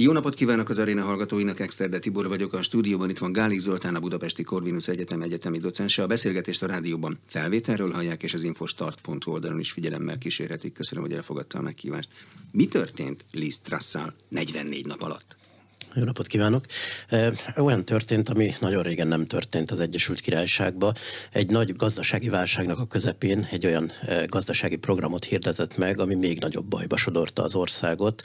Jó napot kívánok az aréna hallgatóinak, Exterde Tibor vagyok, a stúdióban itt van Gálik Zoltán, a Budapesti Corvinus Egyetem egyetemi docense. A beszélgetést a rádióban felvételről hallják, és az infostart.hu oldalon is figyelemmel kísérhetik. Köszönöm, hogy elfogadta a meghívást. Mi történt Liz Trussal 44 nap alatt? Jó napot kívánok! Olyan történt, ami nagyon régen nem történt az Egyesült Királyságban. Egy nagy gazdasági válságnak a közepén egy olyan gazdasági programot hirdetett meg, ami még nagyobb bajba sodorta az országot,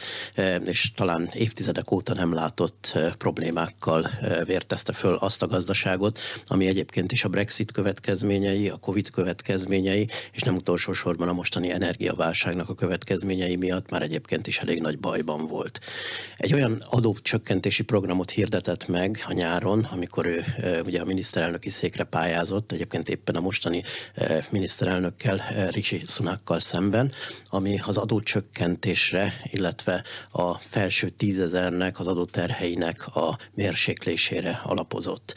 és talán évtizedek óta nem látott problémákkal vértezte föl azt a gazdaságot, ami egyébként is a Brexit következményei, a Covid következményei, és nem utolsó sorban a mostani energiaválságnak a következményei miatt már egyébként is elég nagy bajban volt. Egy olyan adócsökkentés csökkentési programot hirdetett meg a nyáron, amikor ő ugye a miniszterelnöki székre pályázott, egyébként éppen a mostani miniszterelnökkel, Rishi Sunakkal szemben, ami az adócsökkentésre, illetve a felső tízezernek az adóterheinek a mérséklésére alapozott.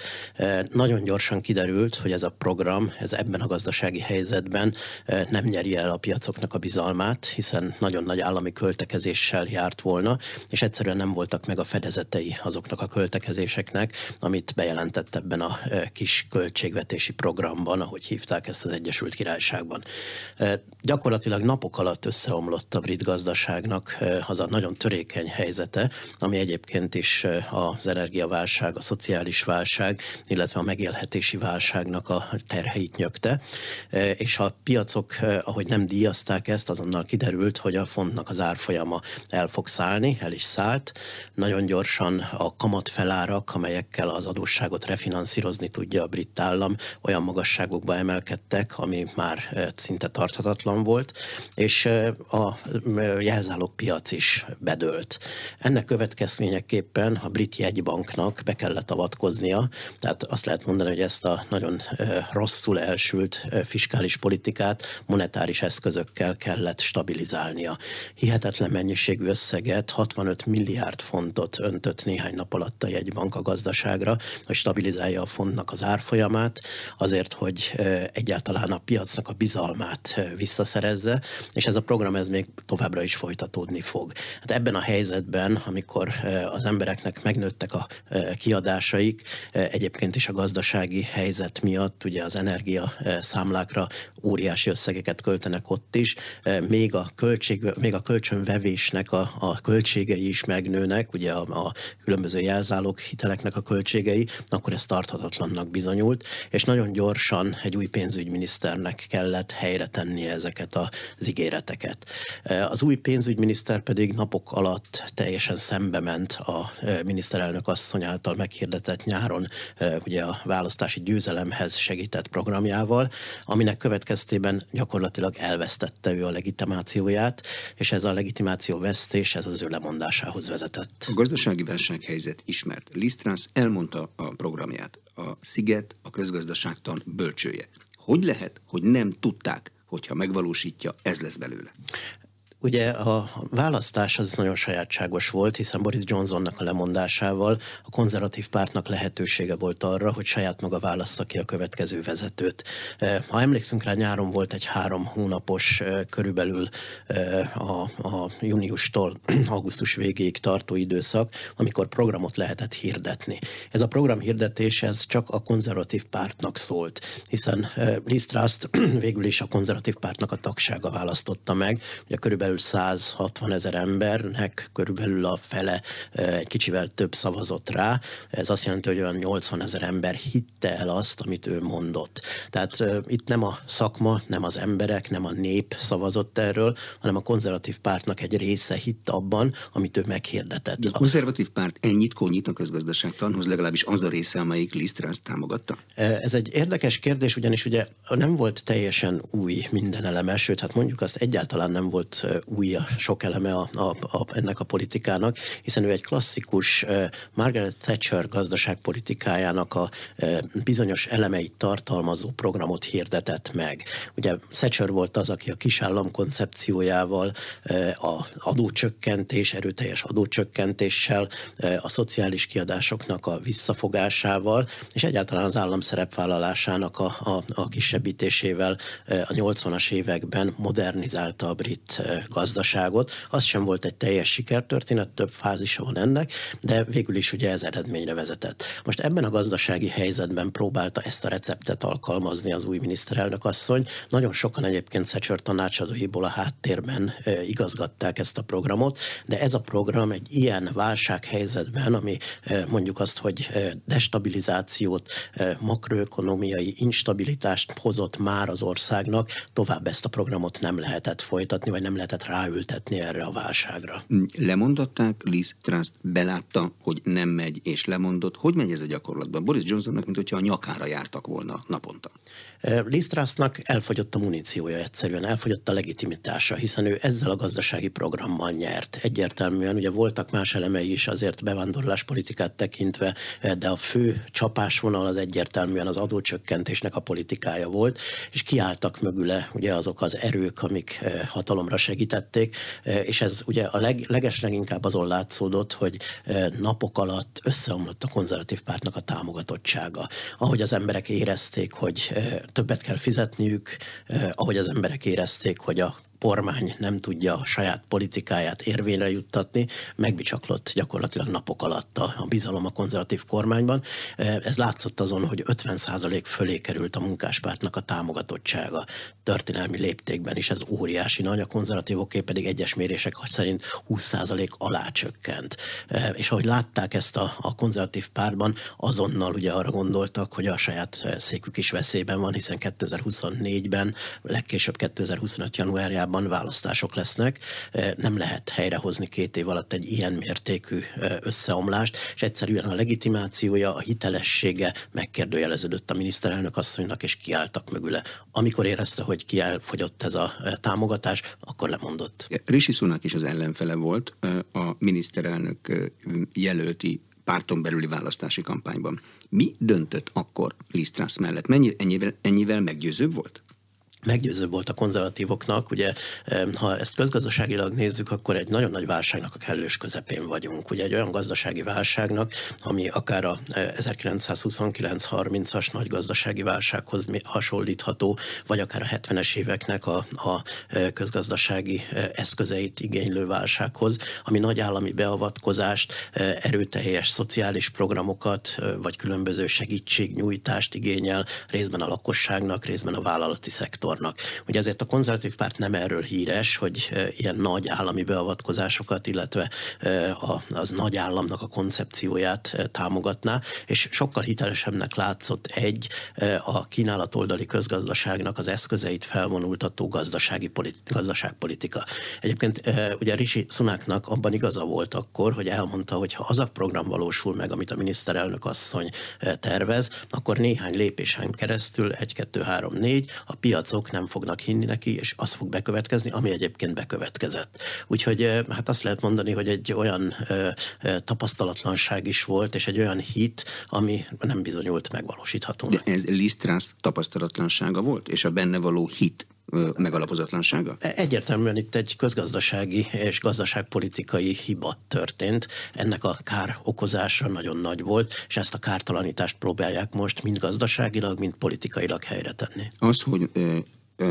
Nagyon gyorsan kiderült, hogy ez a program, ez ebben a gazdasági helyzetben nem nyeri el a piacoknak a bizalmát, hiszen nagyon nagy állami költekezéssel járt volna, és egyszerűen nem voltak meg a fedezete részletei azoknak a költekezéseknek, amit bejelentett ebben a kis költségvetési programban, ahogy hívták ezt az Egyesült Királyságban. Gyakorlatilag napok alatt összeomlott a brit gazdaságnak az a nagyon törékeny helyzete, ami egyébként is az energiaválság, a szociális válság, illetve a megélhetési válságnak a terheit nyögte, és a piacok, ahogy nem díjazták ezt, azonnal kiderült, hogy a fontnak az árfolyama el fog szállni, el is szállt. Nagyon gyorsan pontosan a kamatfelárak, amelyekkel az adósságot refinanszírozni tudja a brit állam, olyan magasságokba emelkedtek, ami már szinte tarthatatlan volt, és a jelzálók piac is bedőlt. Ennek következményeképpen a brit jegybanknak be kellett avatkoznia, tehát azt lehet mondani, hogy ezt a nagyon rosszul elsült fiskális politikát monetáris eszközökkel kellett stabilizálnia. Hihetetlen mennyiségű összeget, 65 milliárd fontot öntött költött néhány nap alatt a jegybank a gazdaságra, hogy stabilizálja a fontnak az árfolyamát, azért, hogy egyáltalán a piacnak a bizalmát visszaszerezze, és ez a program ez még továbbra is folytatódni fog. Hát ebben a helyzetben, amikor az embereknek megnőttek a kiadásaik, egyébként is a gazdasági helyzet miatt, ugye az energia számlákra óriási összegeket költenek ott is, még a, költség, még a kölcsönvevésnek a, a költségei is megnőnek, ugye a, a különböző jelzálók hiteleknek a költségei, akkor ez tarthatatlannak bizonyult, és nagyon gyorsan egy új pénzügyminiszternek kellett helyre tenni ezeket az ígéreteket. Az új pénzügyminiszter pedig napok alatt teljesen szembe ment a miniszterelnök asszony által meghirdetett nyáron ugye a választási győzelemhez segített programjával, aminek következtében gyakorlatilag elvesztette ő a legitimációját, és ez a legitimáció vesztés, ez az ő lemondásához vezetett. A gazdasági válsághelyzet ismert. Lisztrász elmondta a programját. A Sziget a közgazdaságtan bölcsője. Hogy lehet, hogy nem tudták, hogyha megvalósítja, ez lesz belőle? Ugye a választás az nagyon sajátságos volt, hiszen Boris Johnsonnak a lemondásával a konzervatív pártnak lehetősége volt arra, hogy saját maga válassza ki a következő vezetőt. Eh, ha emlékszünk rá, nyáron volt egy három hónapos eh, körülbelül eh, a, a júniustól augusztus végéig tartó időszak, amikor programot lehetett hirdetni. Ez a program hirdetés ez csak a konzervatív pártnak szólt, hiszen Liz Truss végül is a konzervatív pártnak a tagsága választotta meg, ugye körülbelül körülbelül 160 ezer embernek körülbelül a fele egy kicsivel több szavazott rá. Ez azt jelenti, hogy olyan 80 ezer ember hitte el azt, amit ő mondott. Tehát itt nem a szakma, nem az emberek, nem a nép szavazott erről, hanem a konzervatív pártnak egy része hitt abban, amit ő meghirdetett. De a konzervatív párt ennyit konyít a közgazdaságtanhoz, legalábbis az a része, amelyik Lisztrász támogatta? Ez egy érdekes kérdés, ugyanis ugye nem volt teljesen új minden eleme, sőt, hát mondjuk azt egyáltalán nem volt új a sok eleme a, a, a, ennek a politikának, hiszen ő egy klasszikus Margaret Thatcher gazdaságpolitikájának a bizonyos elemeit tartalmazó programot hirdetett meg. Ugye Thatcher volt az, aki a kisállam koncepciójával, a adócsökkentés, erőteljes adócsökkentéssel, a szociális kiadásoknak a visszafogásával, és egyáltalán az állam szerepvállalásának a, a, a kisebbítésével a 80-as években modernizálta a brit gazdaságot. Az sem volt egy teljes sikertörténet, több fázisa van ennek, de végül is ugye ez eredményre vezetett. Most ebben a gazdasági helyzetben próbálta ezt a receptet alkalmazni az új miniszterelnök asszony. Nagyon sokan egyébként Thatcher tanácsadóiból a háttérben igazgatták ezt a programot, de ez a program egy ilyen válsághelyzetben, ami mondjuk azt, hogy destabilizációt, makroökonomiai instabilitást hozott már az országnak, tovább ezt a programot nem lehetett folytatni, vagy nem lehetett ráültetni erre a válságra. Lemondották, Liz Truss belátta, hogy nem megy, és lemondott. Hogy megy ez a gyakorlatban? Boris Johnsonnak, mint hogyha a nyakára jártak volna naponta. Liz Trussnak elfogyott a muníciója egyszerűen, elfogyott a legitimitása, hiszen ő ezzel a gazdasági programmal nyert. Egyértelműen ugye voltak más elemei is azért bevándorláspolitikát tekintve, de a fő csapásvonal az egyértelműen az adócsökkentésnek a politikája volt, és kiálltak mögüle ugye azok az erők, amik hatalomra segítették, és ez ugye a leg, leges leginkább azon látszódott, hogy napok alatt összeomlott a konzervatív pártnak a támogatottsága. Ahogy az emberek érezték, hogy többet kell fizetniük, ahogy az emberek érezték, hogy a kormány nem tudja a saját politikáját érvényre juttatni, megbicsaklott gyakorlatilag napok alatt a, bizalom a konzervatív kormányban. Ez látszott azon, hogy 50% fölé került a munkáspártnak a támogatottsága történelmi léptékben is, ez óriási nagy, a konzervatívoké pedig egyes mérések szerint 20% alá csökkent. És ahogy látták ezt a, a konzervatív pártban, azonnal ugye arra gondoltak, hogy a saját székük is veszélyben van, hiszen 2024-ben, legkésőbb 2025 januárjában Amerikában választások lesznek, nem lehet helyrehozni két év alatt egy ilyen mértékű összeomlást, és egyszerűen a legitimációja, a hitelessége megkérdőjeleződött a miniszterelnök asszonynak, és kiálltak mögüle. Amikor érezte, hogy kielfogyott ez a támogatás, akkor lemondott. Rishi Sunak is az ellenfele volt a miniszterelnök jelölti párton belüli választási kampányban. Mi döntött akkor Liz Truss mellett? Mennyi, ennyivel, ennyivel meggyőzőbb volt? Meggyőző volt a konzervatívoknak. Ugye, ha ezt közgazdaságilag nézzük, akkor egy nagyon nagy válságnak a kellős közepén vagyunk. Ugye egy olyan gazdasági válságnak, ami akár a 1929-30-as nagy gazdasági válsághoz hasonlítható, vagy akár a 70-es éveknek a, a közgazdasági eszközeit igénylő válsághoz, ami nagy állami beavatkozást, erőteljes szociális programokat, vagy különböző segítségnyújtást igényel részben a lakosságnak, részben a vállalati szektor akarnak. Ugye ezért a konzervatív párt nem erről híres, hogy ilyen nagy állami beavatkozásokat, illetve az nagy államnak a koncepcióját támogatná, és sokkal hitelesebbnek látszott egy a kínálat oldali közgazdaságnak az eszközeit felvonultató gazdasági politi- gazdaságpolitika. Egyébként ugye Rishi Sunaknak abban igaza volt akkor, hogy elmondta, hogy ha az a program valósul meg, amit a miniszterelnök asszony tervez, akkor néhány lépésen keresztül, egy, kettő, három, négy, a piacok azok nem fognak hinni neki, és az fog bekövetkezni, ami egyébként bekövetkezett. Úgyhogy hát azt lehet mondani, hogy egy olyan tapasztalatlanság is volt, és egy olyan hit, ami nem bizonyult megvalósíthatónak. De ez Lisztrász tapasztalatlansága volt, és a benne való hit megalapozatlansága? E, egyértelműen itt egy közgazdasági és gazdaságpolitikai hiba történt. Ennek a kár okozása nagyon nagy volt, és ezt a kártalanítást próbálják most mind gazdaságilag, mind politikailag helyre tenni. Az, hogy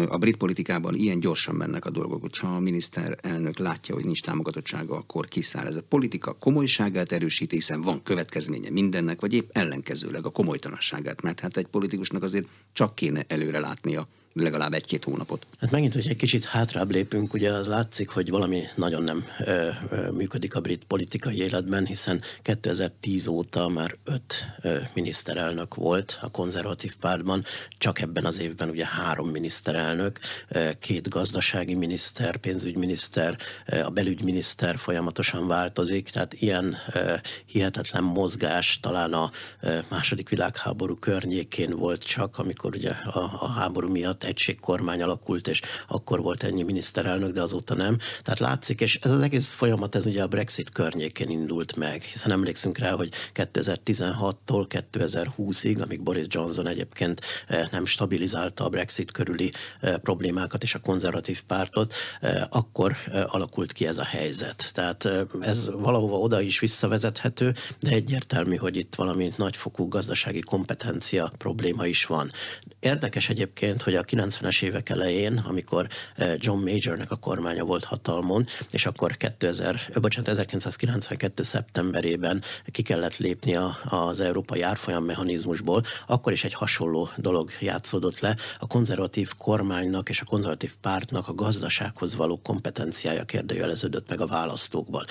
a brit politikában ilyen gyorsan mennek a dolgok, hogyha a miniszterelnök látja, hogy nincs támogatottsága, akkor kiszáll. Ez a politika komolyságát erősíti, hiszen van következménye mindennek, vagy épp ellenkezőleg a komolytalanságát, mert hát egy politikusnak azért csak kéne előre látnia legalább egy-két hónapot. Hát megint, hogy egy kicsit hátrább lépünk, ugye az látszik, hogy valami nagyon nem ö, ö, működik a brit politikai életben, hiszen 2010 óta már öt ö, miniszterelnök volt a konzervatív pártban, csak ebben az évben ugye három miniszterelnök, ö, két gazdasági miniszter, pénzügyminiszter, ö, a belügyminiszter folyamatosan változik, tehát ilyen ö, hihetetlen mozgás talán a ö, második világháború környékén volt csak, amikor ugye a, a háború miatt egységkormány alakult, és akkor volt ennyi miniszterelnök, de azóta nem. Tehát látszik, és ez az egész folyamat, ez ugye a Brexit környékén indult meg, hiszen emlékszünk rá, hogy 2016-tól 2020-ig, amíg Boris Johnson egyébként eh, nem stabilizálta a Brexit körüli eh, problémákat és a konzervatív pártot, eh, akkor alakult ki ez a helyzet. Tehát ez valahova oda is visszavezethető, de egyértelmű, hogy itt valami nagyfokú gazdasági kompetencia probléma is van. Érdekes egyébként, hogy a 90-es évek elején, amikor John Majornek a kormánya volt hatalmon, és akkor 2000, bocsánat, 1992. szeptemberében ki kellett lépni az európai árfolyam mechanizmusból, akkor is egy hasonló dolog játszódott le. A konzervatív kormánynak és a konzervatív pártnak a gazdasághoz való kompetenciája kérdőjeleződött meg a választókban.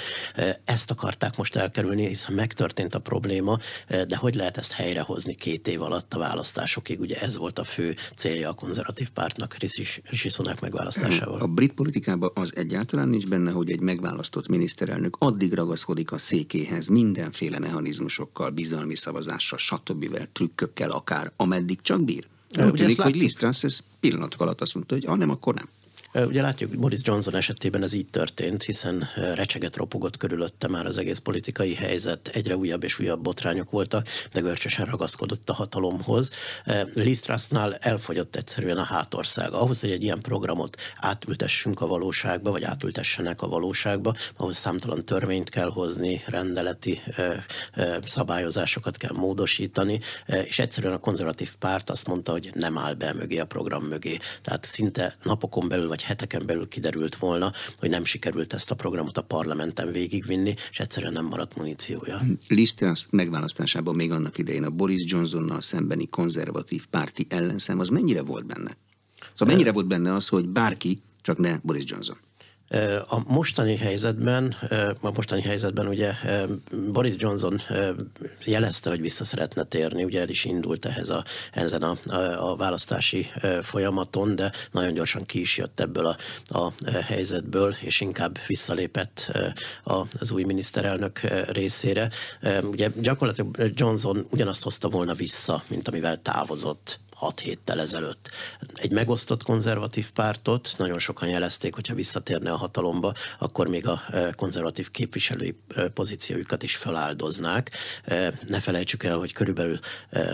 Ezt akarták most elkerülni, hiszen megtörtént a probléma, de hogy lehet ezt helyrehozni két év alatt a választásokig? Ugye ez volt a fő célja a konzervatív pártnak Rishi Sunak megválasztásával. A brit politikában az egyáltalán nincs benne, hogy egy megválasztott miniszterelnök addig ragaszkodik a székéhez mindenféle mechanizmusokkal, bizalmi szavazással, stb. trükkökkel akár, ameddig csak bír. Úgy tűnik, hogy Liz Truss ez pillanatok alatt azt mondta, hogy ah, nem, akkor nem. Ugye látjuk, Boris Johnson esetében ez így történt, hiszen recseget ropogott körülötte már az egész politikai helyzet, egyre újabb és újabb botrányok voltak, de görcsösen ragaszkodott a hatalomhoz. Liz Trussnál elfogyott egyszerűen a hátország. Ahhoz, hogy egy ilyen programot átültessünk a valóságba, vagy átültessenek a valóságba, ahhoz számtalan törvényt kell hozni, rendeleti szabályozásokat kell módosítani, és egyszerűen a konzervatív párt azt mondta, hogy nem áll be mögé a program mögé. Tehát szinte napokon belül vagy heteken belül kiderült volna, hogy nem sikerült ezt a programot a parlamenten végigvinni, és egyszerűen nem maradt muníciója. Liz megválasztásában még annak idején a Boris Johnsonnal szembeni konzervatív párti ellenszem az mennyire volt benne? Szóval mennyire volt benne az, hogy bárki, csak ne Boris Johnson? A mostani helyzetben, a mostani helyzetben ugye Boris Johnson jelezte, hogy vissza szeretne térni, ugye el is indult ehhez a, ezen a, a, választási folyamaton, de nagyon gyorsan ki is jött ebből a, a helyzetből, és inkább visszalépett az új miniszterelnök részére. Ugye gyakorlatilag Johnson ugyanazt hozta volna vissza, mint amivel távozott hat héttel ezelőtt. Egy megosztott konzervatív pártot, nagyon sokan jelezték, hogyha visszatérne a hatalomba, akkor még a e, konzervatív képviselői e, pozíciójukat is feláldoznák. E, ne felejtsük el, hogy körülbelül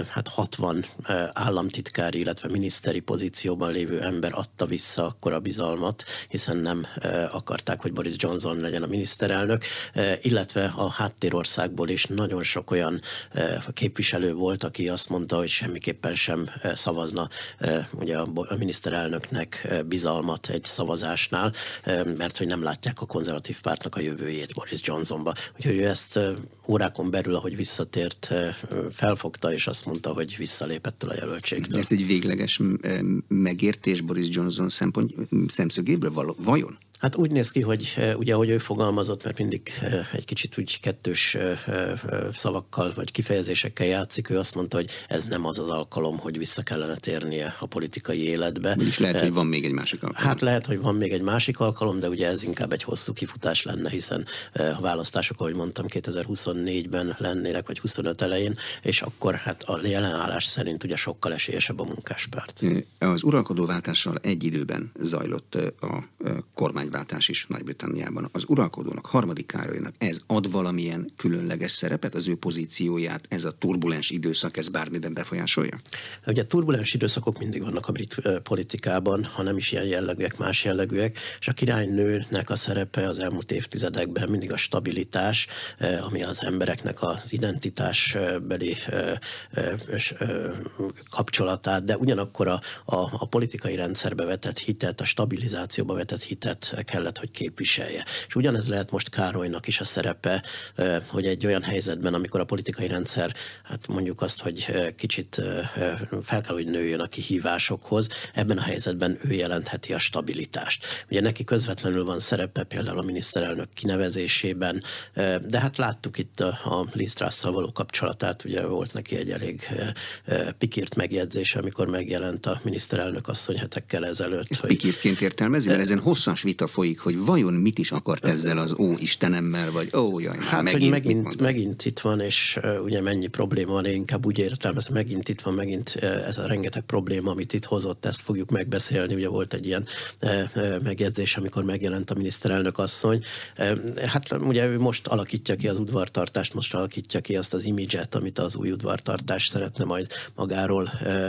hát 60 államtitkári, illetve miniszteri pozícióban lévő ember adta vissza akkor a bizalmat, hiszen nem akarták, hogy Boris Johnson legyen a miniszterelnök, illetve a háttérországból is nagyon sok olyan képviselő volt, aki azt mondta, hogy semmiképpen sem szavazna ugye a miniszterelnöknek bizalmat egy szavazásnál, mert hogy nem látják a konzervatív pártnak a jövőjét Boris Johnsonba. Úgyhogy ő ezt órákon belül, ahogy visszatért, felfogta, és azt mondta, hogy visszalépett a jelöltségtől. Ez egy végleges megértés Boris Johnson szempont, szemszögéből vajon? Hát úgy néz ki, hogy ugye, ahogy ő fogalmazott, mert mindig egy kicsit úgy kettős szavakkal vagy kifejezésekkel játszik, ő azt mondta, hogy ez nem az az alkalom, hogy vissza kellene térnie a politikai életbe. És lehet, hogy van még egy másik alkalom. Hát lehet, hogy van még egy másik alkalom, de ugye ez inkább egy hosszú kifutás lenne, hiszen a választások, ahogy mondtam, 2024-ben lennének, vagy 25 elején, és akkor hát a jelenállás szerint ugye sokkal esélyesebb a munkáspárt. Az uralkodóváltással egy időben zajlott a kormány kormányváltás is Nagy-Britanniában. Az uralkodónak, harmadik Károlynak ez ad valamilyen különleges szerepet, az ő pozícióját, ez a turbulens időszak, ez bármiben befolyásolja? Ugye turbulens időszakok mindig vannak a brit politikában, ha nem is ilyen jellegűek, más jellegűek, és a királynőnek a szerepe az elmúlt évtizedekben mindig a stabilitás, ami az embereknek az identitásbeli kapcsolatát, de ugyanakkor a, a, a politikai rendszerbe vetett hitet, a stabilizációba vetett hitet kellett, hogy képviselje. És ugyanez lehet most Károlynak is a szerepe, hogy egy olyan helyzetben, amikor a politikai rendszer, hát mondjuk azt, hogy kicsit fel kell, hogy nőjön a kihívásokhoz, ebben a helyzetben ő jelentheti a stabilitást. Ugye neki közvetlenül van szerepe például a miniszterelnök kinevezésében, de hát láttuk itt a Liz való kapcsolatát, ugye volt neki egy elég pikírt megjegyzése, amikor megjelent a miniszterelnök asszony hetekkel ezelőtt. Hogy... Pikírtként értelmezi, mert ezen hosszan vita folyik, hogy vajon mit is akart ezzel az ó Istenemmel, vagy ó, jaj, hát, megint, hogy megint, megint itt van, és uh, ugye mennyi probléma van, én inkább úgy értelmezem, megint itt van, megint uh, ez a rengeteg probléma, amit itt hozott, ezt fogjuk megbeszélni. Ugye volt egy ilyen uh, megjegyzés, amikor megjelent a miniszterelnök asszony. Uh, hát ugye ő most alakítja ki az udvartartást, most alakítja ki azt az imidzset, amit az új udvartartás szeretne majd magáról uh,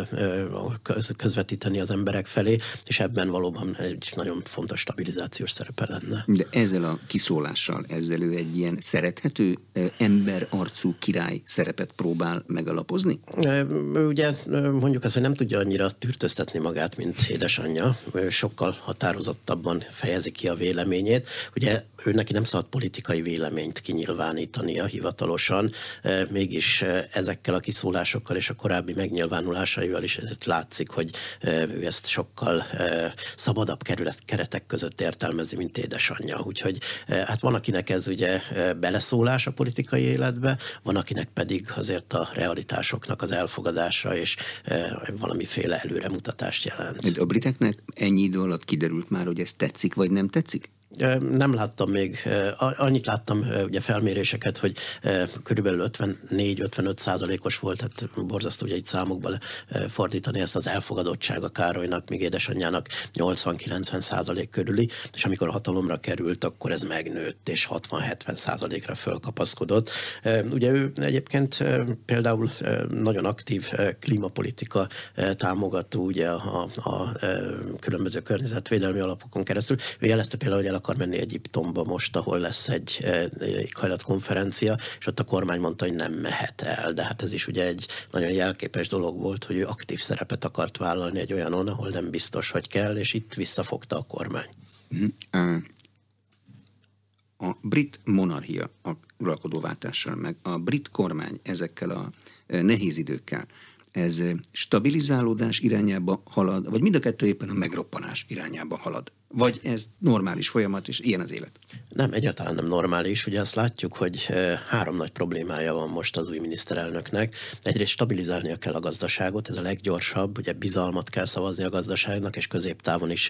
uh, közvetíteni az emberek felé, és ebben valóban egy nagyon fontos stabilizáció koordinációs szerepe lenne. De ezzel a kiszólással, ezzel ő egy ilyen szerethető emberarcú király szerepet próbál megalapozni? Ugye mondjuk azt, hogy nem tudja annyira tűrtöztetni magát, mint édesanyja. Sokkal határozottabban fejezi ki a véleményét. Ugye ő neki nem szabad politikai véleményt kinyilvánítania hivatalosan, mégis ezekkel a kiszólásokkal és a korábbi megnyilvánulásaival is látszik, hogy ő ezt sokkal szabadabb keretek között értelmezi, mint édesanyja. Úgyhogy hát van, akinek ez ugye beleszólás a politikai életbe, van, akinek pedig azért a realitásoknak az elfogadása és valamiféle előremutatást jelent. A briteknek ennyi idő alatt kiderült már, hogy ez tetszik vagy nem tetszik? Nem láttam még, annyit láttam ugye felméréseket, hogy körülbelül 54-55 százalékos volt, tehát borzasztó ugye egy számokba fordítani ezt az elfogadottsága Károlynak, míg édesanyjának 80-90 százalék körüli, és amikor a hatalomra került, akkor ez megnőtt, és 60-70 százalékra fölkapaszkodott. Ugye ő egyébként például nagyon aktív klímapolitika támogató, ugye a, a, a különböző környezetvédelmi alapokon keresztül. Ő jelezte például, hogy el akar menni Egyiptomba most, ahol lesz egy eh, éghajlatkonferencia, és ott a kormány mondta, hogy nem mehet el. De hát ez is ugye egy nagyon jelképes dolog volt, hogy ő aktív szerepet akart vállalni egy olyanon, ahol nem biztos, hogy kell, és itt visszafogta a kormány. Uh, a brit monarchia a uralkodóváltással, meg a brit kormány ezekkel a eh, nehéz időkkel, ez stabilizálódás irányába halad, vagy mind a kettő éppen a megroppanás irányába halad? Vagy ez normális folyamat, és ilyen az élet? Nem, egyáltalán nem normális. Ugye azt látjuk, hogy három nagy problémája van most az új miniszterelnöknek. Egyrészt stabilizálnia kell a gazdaságot, ez a leggyorsabb, ugye bizalmat kell szavazni a gazdaságnak, és középtávon is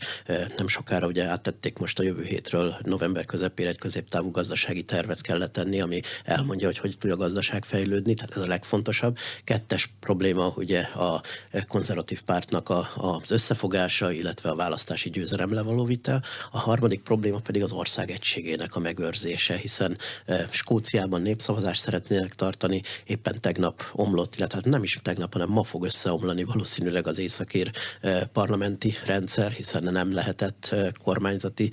nem sokára ugye áttették most a jövő hétről november közepére egy középtávú gazdasági tervet kell tenni, ami elmondja, hogy hogy tud a gazdaság fejlődni, tehát ez a legfontosabb. Kettes probléma ugye a konzervatív pártnak a, az összefogása, illetve a választási győzelemre való vitel. A harmadik probléma pedig az ország egységének a megőrzése, hiszen e, Skóciában népszavazást szeretnének tartani, éppen tegnap omlott, illetve hát nem is tegnap, hanem ma fog összeomlani valószínűleg az északír e, parlamenti rendszer, hiszen nem lehetett e, kormányzati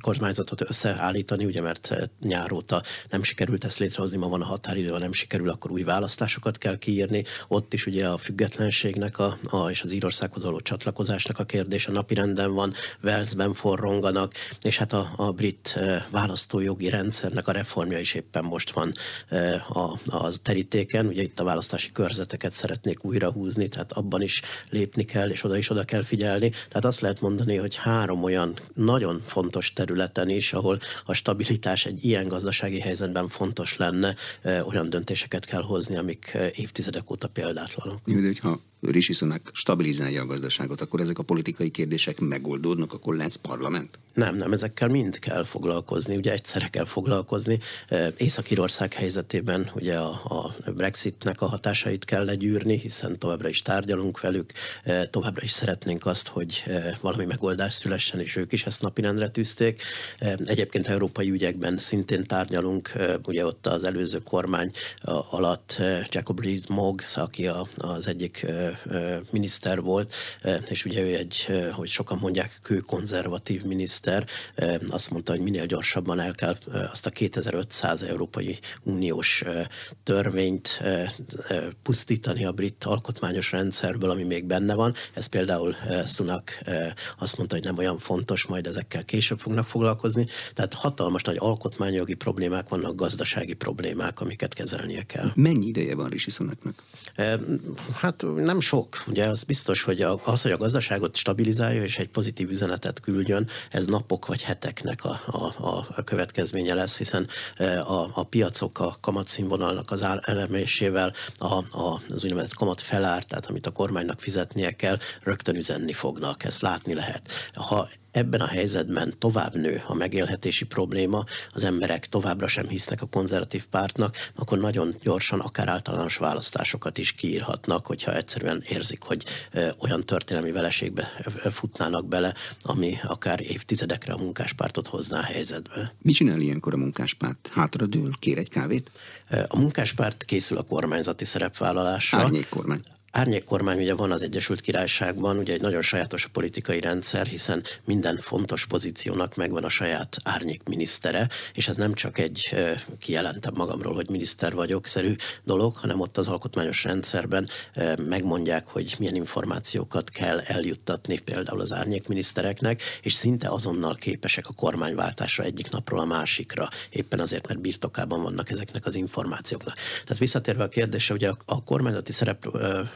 kormányzatot összeállítani, ugye mert nyáróta nem sikerült ezt létrehozni, ma van a határidő, ha nem sikerül, akkor új választásokat kell kiírni. Ott is ugye a függetlenségnek a, a és az Írországhoz való csatlakozásnak a kérdés a napirenden van, Walesben forronganak, és hát a, a brit választójogi rendszernek a reformja is éppen most van a, a terítéken. Ugye itt a választási körzeteket szeretnék újra húzni, tehát abban is lépni kell, és oda is oda kell figyelni. Tehát azt lehet mondani, hogy három olyan nagyon fontos területen is, ahol a stabilitás egy ilyen gazdasági helyzetben fontos lenne, olyan döntéseket kell hozni, amik évtizedek óta példátlanok. Jó, de hogyha Rishi Sunak stabilizálja a gazdaságot, akkor ezek a politikai kérdések megoldódnak, akkor lesz parlament? Nem, nem, ezekkel mind kell foglalkozni, ugye egyszerre kell foglalkozni. Észak-Írország helyzetében ugye a, a Brexitnek a hatásait kell legyűrni, hiszen továbbra is tárgyalunk velük, továbbra is szeretnénk azt, hogy valami megoldás szülessen, és ők is ezt napirendre tűzték. Egyébként európai ügyekben szintén tárgyalunk, ugye ott az előző kormány alatt Jacob Rees-Mogg, aki az egyik miniszter volt, és ugye ő egy, hogy sokan mondják, kőkonzervatív miniszter, azt mondta, hogy minél gyorsabban el kell azt a 2500 Európai Uniós törvényt pusztítani a brit alkotmányos rendszerből, ami még benne van. Ez például Sunak azt mondta, hogy nem olyan fontos, majd ezekkel később fognak foglalkozni. Tehát hatalmas nagy alkotmányjogi problémák vannak, gazdasági problémák, amiket kezelnie kell. Mennyi ideje van Rishi Sunaknak? Hát nem sok. Ugye az biztos, hogy az, hogy a gazdaságot stabilizálja és egy pozitív üzenetet küldjön, ez napok vagy heteknek a, a, a következménye lesz, hiszen e, a, a piacok a kamatszínvonalnak az elemésével a, a, az úgynevezett kamat felár, tehát amit a kormánynak fizetnie kell, rögtön üzenni fognak, ezt látni lehet. Ha ebben a helyzetben tovább nő a megélhetési probléma, az emberek továbbra sem hisznek a konzervatív pártnak, akkor nagyon gyorsan akár általános választásokat is kiírhatnak, hogyha egyszerűen érzik, hogy olyan történelmi veleségbe futnának bele, ami akár évtizedekre a munkáspártot hozná a helyzetbe. Mi csinál ilyenkor a munkáspárt? Hátradől? Kér egy kávét? A munkáspárt készül a kormányzati szerepvállalásra. Árnyék kormány árnyék kormány ugye van az Egyesült Királyságban, ugye egy nagyon sajátos a politikai rendszer, hiszen minden fontos pozíciónak megvan a saját árnyék minisztere, és ez nem csak egy kijelentem magamról, hogy miniszter vagyok szerű dolog, hanem ott az alkotmányos rendszerben megmondják, hogy milyen információkat kell eljuttatni például az árnyék minisztereknek, és szinte azonnal képesek a kormányváltásra egyik napról a másikra, éppen azért, mert birtokában vannak ezeknek az információknak. Tehát visszatérve a kérdésre, ugye a, kormányzati szerep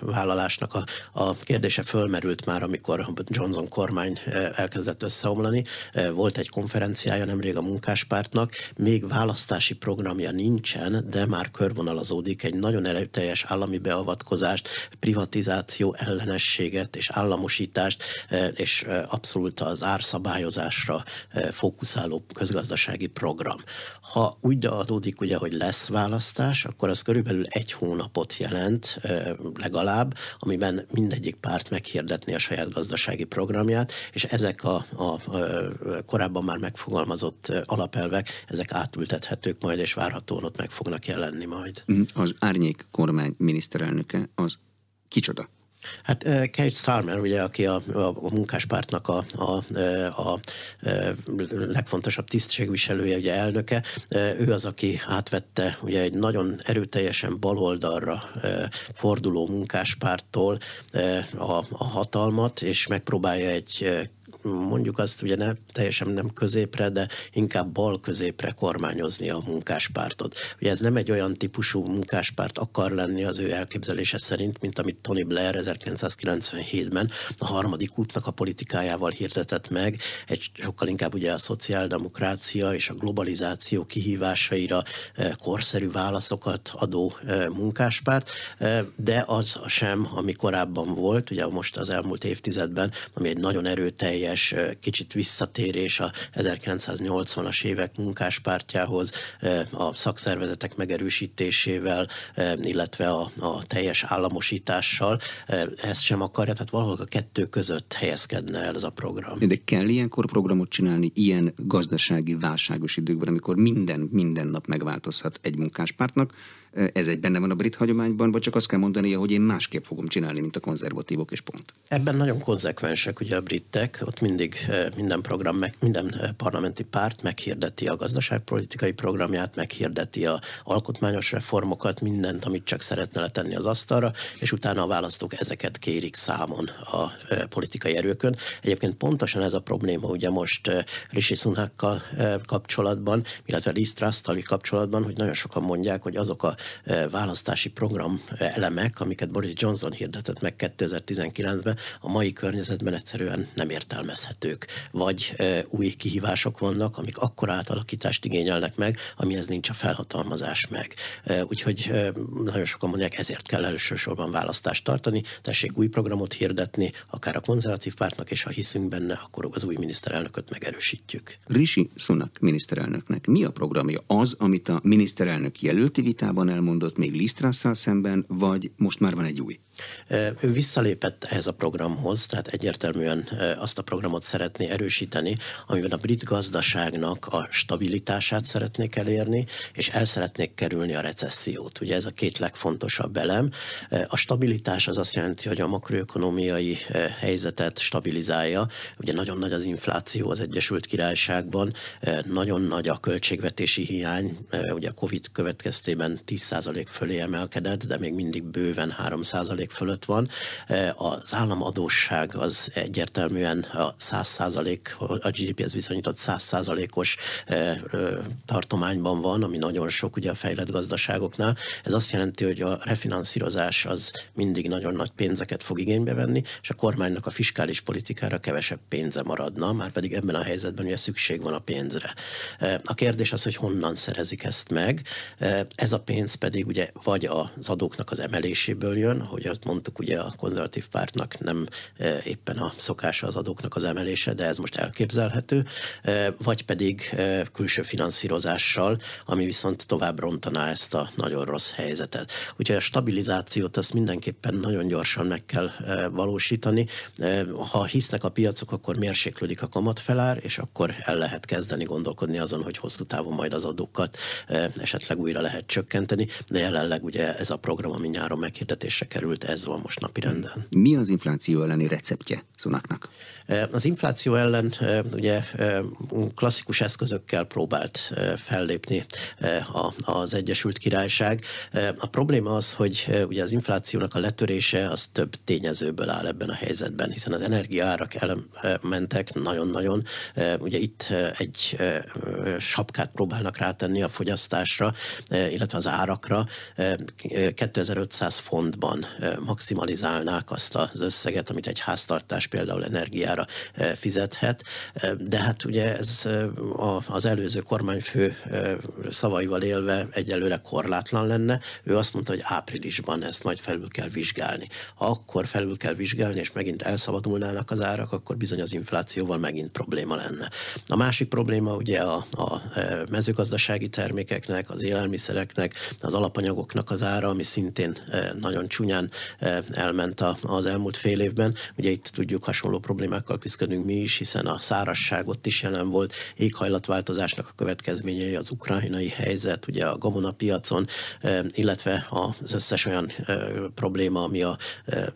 vállalásnak a, a kérdése fölmerült már, amikor Johnson kormány eh, elkezdett összeomlani. Eh, volt egy konferenciája nemrég a munkáspártnak, még választási programja nincsen, de már körvonalazódik egy nagyon erőteljes állami beavatkozást, privatizáció ellenességet és államosítást, eh, és abszolút az árszabályozásra fókuszáló közgazdasági program. Ha úgy adódik, ugye, hogy lesz választás, akkor az körülbelül egy hónapot jelent legalább, legalább, amiben mindegyik párt meghirdetni a saját gazdasági programját, és ezek a, a, a korábban már megfogalmazott alapelvek, ezek átültethetők majd, és várhatóan ott meg fognak jelenni majd. Mhm. Az árnyék kormány miniszterelnöke az kicsoda? Hát Kate Starmer, ugye, aki a, a munkáspártnak a, a, a, a legfontosabb tisztségviselője, ugye elnöke, ő az, aki átvette ugye egy nagyon erőteljesen baloldalra forduló munkáspártól a, a hatalmat, és megpróbálja egy mondjuk azt ugye ne, teljesen nem középre, de inkább bal középre kormányozni a munkáspártot. Ugye ez nem egy olyan típusú munkáspárt akar lenni az ő elképzelése szerint, mint amit Tony Blair 1997-ben a harmadik útnak a politikájával hirdetett meg, egy sokkal inkább ugye a szociáldemokrácia és a globalizáció kihívásaira eh, korszerű válaszokat adó eh, munkáspárt, eh, de az sem, ami korábban volt, ugye most az elmúlt évtizedben, ami egy nagyon erőteljes teljes kicsit visszatérés a 1980-as évek munkáspártjához, a szakszervezetek megerősítésével, illetve a, a teljes államosítással. Ezt sem akarja, tehát valahol a kettő között helyezkedne el ez a program. De kell ilyenkor programot csinálni ilyen gazdasági válságos időkben, amikor minden, minden nap megváltozhat egy munkáspártnak, ez egy benne van a brit hagyományban, vagy csak azt kell mondani, hogy én másképp fogom csinálni, mint a konzervatívok, és pont. Ebben nagyon konzekvensek ugye a britek, ott mindig minden program, minden parlamenti párt meghirdeti a gazdaságpolitikai programját, meghirdeti a alkotmányos reformokat, mindent, amit csak szeretne letenni az asztalra, és utána a választók ezeket kérik számon a politikai erőkön. Egyébként pontosan ez a probléma ugye most Rishi Sunakkal kapcsolatban, illetve Liz kapcsolatban, hogy nagyon sokan mondják, hogy azok a választási program elemek, amiket Boris Johnson hirdetett meg 2019-ben, a mai környezetben egyszerűen nem értelmezhetők. Vagy új kihívások vannak, amik akkor átalakítást igényelnek meg, amihez nincs a felhatalmazás meg. Úgyhogy nagyon sokan mondják, ezért kell elsősorban választást tartani, tessék új programot hirdetni, akár a konzervatív pártnak, és ha hiszünk benne, akkor az új miniszterelnököt megerősítjük. Rishi Sunak miniszterelnöknek mi a programja? Az, amit a miniszterelnök jelölti vitában elmondott még Lisztrásszal szemben, vagy most már van egy új? Ő visszalépett ehhez a programhoz, tehát egyértelműen azt a programot szeretné erősíteni, amiben a brit gazdaságnak a stabilitását szeretnék elérni, és el szeretnék kerülni a recessziót. Ugye ez a két legfontosabb elem. A stabilitás az azt jelenti, hogy a makroökonomiai helyzetet stabilizálja. Ugye nagyon nagy az infláció az Egyesült Királyságban, nagyon nagy a költségvetési hiány, ugye a Covid következtében 10% fölé emelkedett, de még mindig bőven 3% fölött van. E, az államadóság az egyértelműen a 100 a GDP-hez viszonyított 100 os e, tartományban van, ami nagyon sok ugye a fejlett gazdaságoknál. Ez azt jelenti, hogy a refinanszírozás az mindig nagyon nagy pénzeket fog igénybe venni, és a kormánynak a fiskális politikára kevesebb pénze maradna, már pedig ebben a helyzetben ugye szükség van a pénzre. E, a kérdés az, hogy honnan szerezik ezt meg. Ez a pénz pedig ugye vagy az adóknak az emeléséből jön, hogy azt mondtuk, ugye a konzervatív pártnak nem e, éppen a szokása az adóknak az emelése, de ez most elképzelhető, e, vagy pedig e, külső finanszírozással, ami viszont tovább rontaná ezt a nagyon rossz helyzetet. Úgyhogy a stabilizációt azt mindenképpen nagyon gyorsan meg kell valósítani. Ha hisznek a piacok, akkor mérséklődik a kamatfelár, és akkor el lehet kezdeni gondolkodni azon, hogy hosszú távon majd az adókat esetleg újra lehet csökkenteni csökkenteni, de jelenleg ugye ez a program, ami nyáron meghirdetésre került, ez van most napi renden. Mi az infláció elleni receptje Szunaknak? Az infláció ellen ugye klasszikus eszközökkel próbált fellépni az Egyesült Királyság. A probléma az, hogy ugye az inflációnak a letörése az több tényezőből áll ebben a helyzetben, hiszen az energiaárak elmentek nagyon-nagyon. Ugye itt egy sapkát próbálnak rátenni a fogyasztásra, illetve az árakra. 2500 fontban maximalizálnák azt az összeget, amit egy háztartás például energiára fizethet, de hát ugye ez az előző kormányfő szavaival élve egyelőre korlátlan lenne. Ő azt mondta, hogy áprilisban ezt majd felül kell vizsgálni. Ha akkor felül kell vizsgálni, és megint elszabadulnának az árak, akkor bizony az inflációval megint probléma lenne. A másik probléma ugye a, a mezőgazdasági termékeknek, az élelmiszereknek, az alapanyagoknak az ára, ami szintén nagyon csúnyán elment az elmúlt fél évben. Ugye itt tudjuk hasonló problémákkal küzdködünk mi is, hiszen a szárasság ott is jelen volt, éghajlatváltozásnak a következményei, az ukrajnai helyzet, ugye a gabonapiacon, illetve az összes olyan probléma, ami a,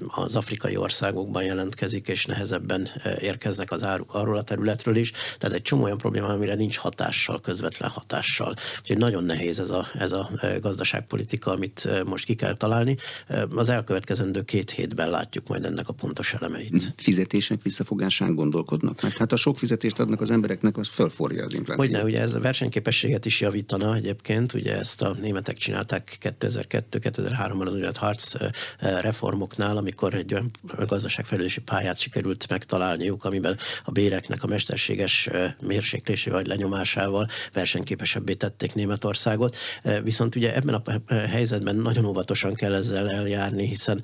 az afrikai országokban jelentkezik, és nehezebben érkeznek az áruk arról a területről is. Tehát egy csomó olyan probléma, amire nincs hatással, közvetlen hatással. Úgyhogy nagyon nehéz ez a, ez a gazdaságpolitika, amit most ki kell találni. Az elkövetkezendő két hétben látjuk majd ennek a pontos elemeit. Fizetések visszafogásán gondolkodnak meg. Hát a sok fizetést adnak az embereknek, az fölforja az inflációt. Hogyne, ugye ez a versenyképességet is javítana egyébként, ugye ezt a németek csinálták 2002-2003-ban az úgynevezett harc reformoknál, amikor egy olyan gazdaságfejlődési pályát sikerült megtalálniuk, amiben a béreknek a mesterséges mérséklésével vagy lenyomásával versenyképesebbé tették Németországot. Viszont ugye ebben a helyzetben nagyon óvatosan kell ezzel eljárni, hiszen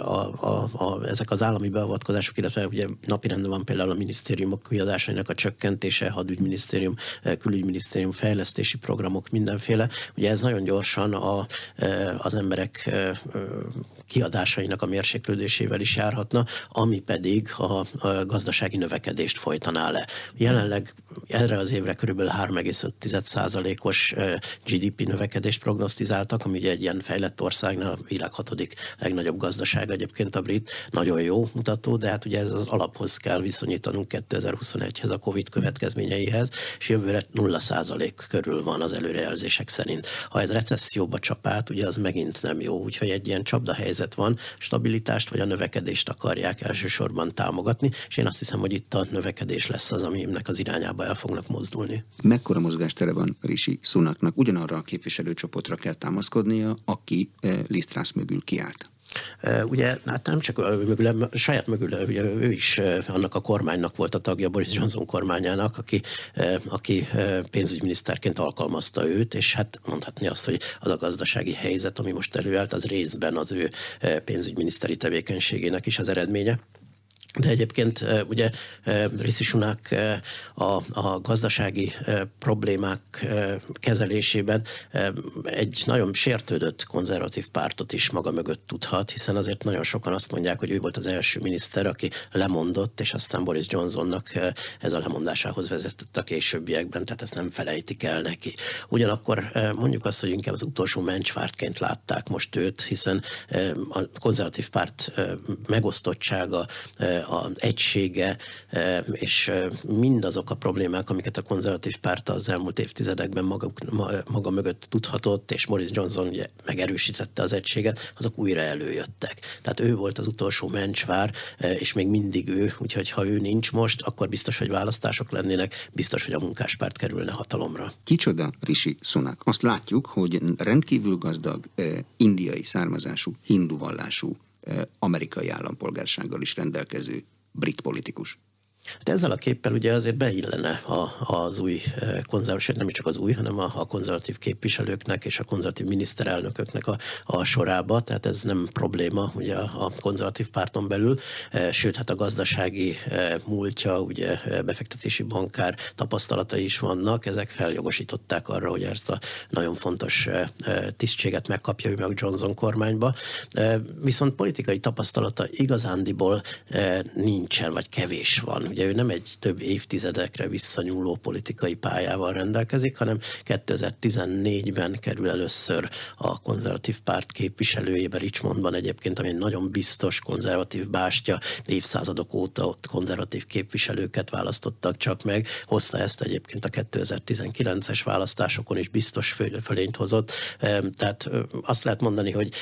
a, a, a, ezek az állami beavatkozások, illetve ugye napirenden van például a minisztériumok kiadásainak a csökkentése, hadügyminisztérium, külügyminisztérium, fejlesztési programok, mindenféle. Ugye ez nagyon gyorsan a, az emberek kiadásainak a mérséklődésével is járhatna, ami pedig a, gazdasági növekedést folytaná le. Jelenleg erre az évre kb. 3,5%-os GDP növekedést prognosztizáltak, ami ugye egy ilyen fejlett országnál a világ hatodik legnagyobb gazdaság egyébként a brit, nagyon jó mutató, de hát ugye ez az alaphoz kell viszonyítanunk 2021-hez, a Covid következményeihez, és jövőre 0% körül van az előrejelzések szerint. Ha ez recesszióba csap át, ugye az megint nem jó, úgyhogy egy ilyen csapda helyzet van, stabilitást vagy a növekedést akarják elsősorban támogatni, és én azt hiszem, hogy itt a növekedés lesz az, aminek az irányába el fognak mozdulni. Mekkora mozgástere van Rishi Sunaknak? Ugyanarra a képviselőcsoportra kell támaszkodnia, aki eh, Lisztrász mögül kiállt. Ugye, hát nem csak mögül, saját mögül, ugye ő is annak a kormánynak volt a tagja, Boris Johnson kormányának, aki, aki pénzügyminiszterként alkalmazta őt, és hát mondhatni azt, hogy az a gazdasági helyzet, ami most előállt, az részben az ő pénzügyminiszteri tevékenységének is az eredménye. De egyébként ugye Rishi Sunak a, a gazdasági problémák kezelésében egy nagyon sértődött konzervatív pártot is maga mögött tudhat, hiszen azért nagyon sokan azt mondják, hogy ő volt az első miniszter, aki lemondott, és aztán Boris Johnsonnak ez a lemondásához vezetett a későbbiekben, tehát ezt nem felejtik el neki. Ugyanakkor mondjuk azt, hogy inkább az utolsó mencsvártként látták most őt, hiszen a konzervatív párt megosztottsága, az egysége, e, és e, mindazok a problémák, amiket a konzervatív párt az elmúlt évtizedekben maga, maga mögött tudhatott, és Boris Johnson ugye megerősítette az egységet, azok újra előjöttek. Tehát ő volt az utolsó mencsvár, e, és még mindig ő, úgyhogy ha ő nincs most, akkor biztos, hogy választások lennének, biztos, hogy a munkáspárt kerülne hatalomra. Kicsoda Rishi Sunak? Azt látjuk, hogy rendkívül gazdag indiai származású, hindu vallású amerikai állampolgársággal is rendelkező brit politikus. Hát ezzel a képpel ugye azért beillene a, az új konzervatív, nem csak az új, hanem a, a konzervatív képviselőknek és a konzervatív miniszterelnököknek a, a sorába, tehát ez nem probléma ugye a konzervatív párton belül, sőt hát a gazdasági múltja, ugye befektetési bankár tapasztalatai is vannak, ezek feljogosították arra, hogy ezt a nagyon fontos tisztséget megkapja ő meg Johnson kormányba, viszont politikai tapasztalata igazándiból nincsen, vagy kevés van ugye ő nem egy több évtizedekre visszanyúló politikai pályával rendelkezik, hanem 2014-ben kerül először a konzervatív párt képviselőjébe Richmondban egyébként, ami egy nagyon biztos konzervatív bástya, évszázadok óta ott konzervatív képviselőket választottak csak meg. Hozta ezt egyébként a 2019-es választásokon is biztos fölényt hozott. Tehát azt lehet mondani, hogy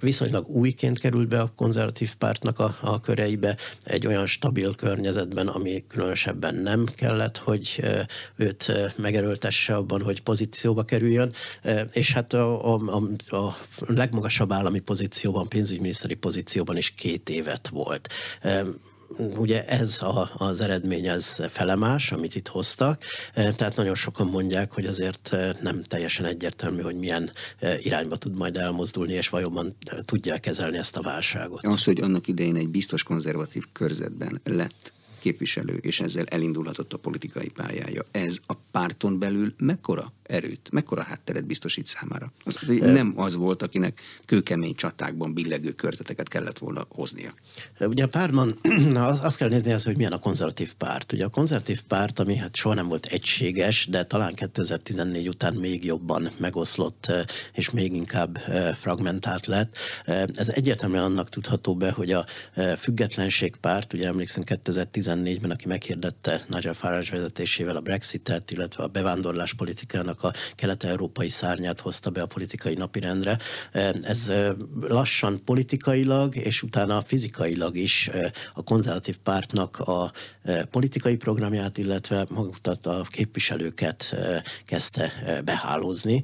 viszonylag újként került be a konzervatív pártnak a, a köreibe, egy olyan stabil környezetben, ami különösebben nem kellett, hogy őt megerőltesse abban, hogy pozícióba kerüljön, és hát a, a, a legmagasabb állami pozícióban, pénzügyminiszteri pozícióban is két évet volt. Ugye ez a, az eredmény, ez felemás, amit itt hoztak, tehát nagyon sokan mondják, hogy azért nem teljesen egyértelmű, hogy milyen irányba tud majd elmozdulni, és vajon tudják kezelni ezt a válságot. Az, hogy annak idején egy biztos konzervatív körzetben lett képviselő, és ezzel elindulhatott a politikai pályája. Ez a párton belül mekkora erőt, mekkora hátteret biztosít számára? Az, hogy nem az volt, akinek kőkemény csatákban billegő körzeteket kellett volna hoznia. Ugye a pártban azt kell nézni, az, hogy milyen a konzervatív párt. Ugye a konzervatív párt, ami hát soha nem volt egységes, de talán 2014 után még jobban megoszlott, és még inkább fragmentált lett. Ez egyértelműen annak tudható be, hogy a függetlenség párt, ugye emlékszünk 2014-ben, aki meghirdette Nigel Farage vezetésével a Brexitet, illetve a bevándorlás politikának a kelet-európai szárnyát hozta be a politikai napirendre. Ez lassan politikailag, és utána fizikailag is a konzervatív pártnak a politikai programját, illetve magukat a képviselőket kezdte behálózni,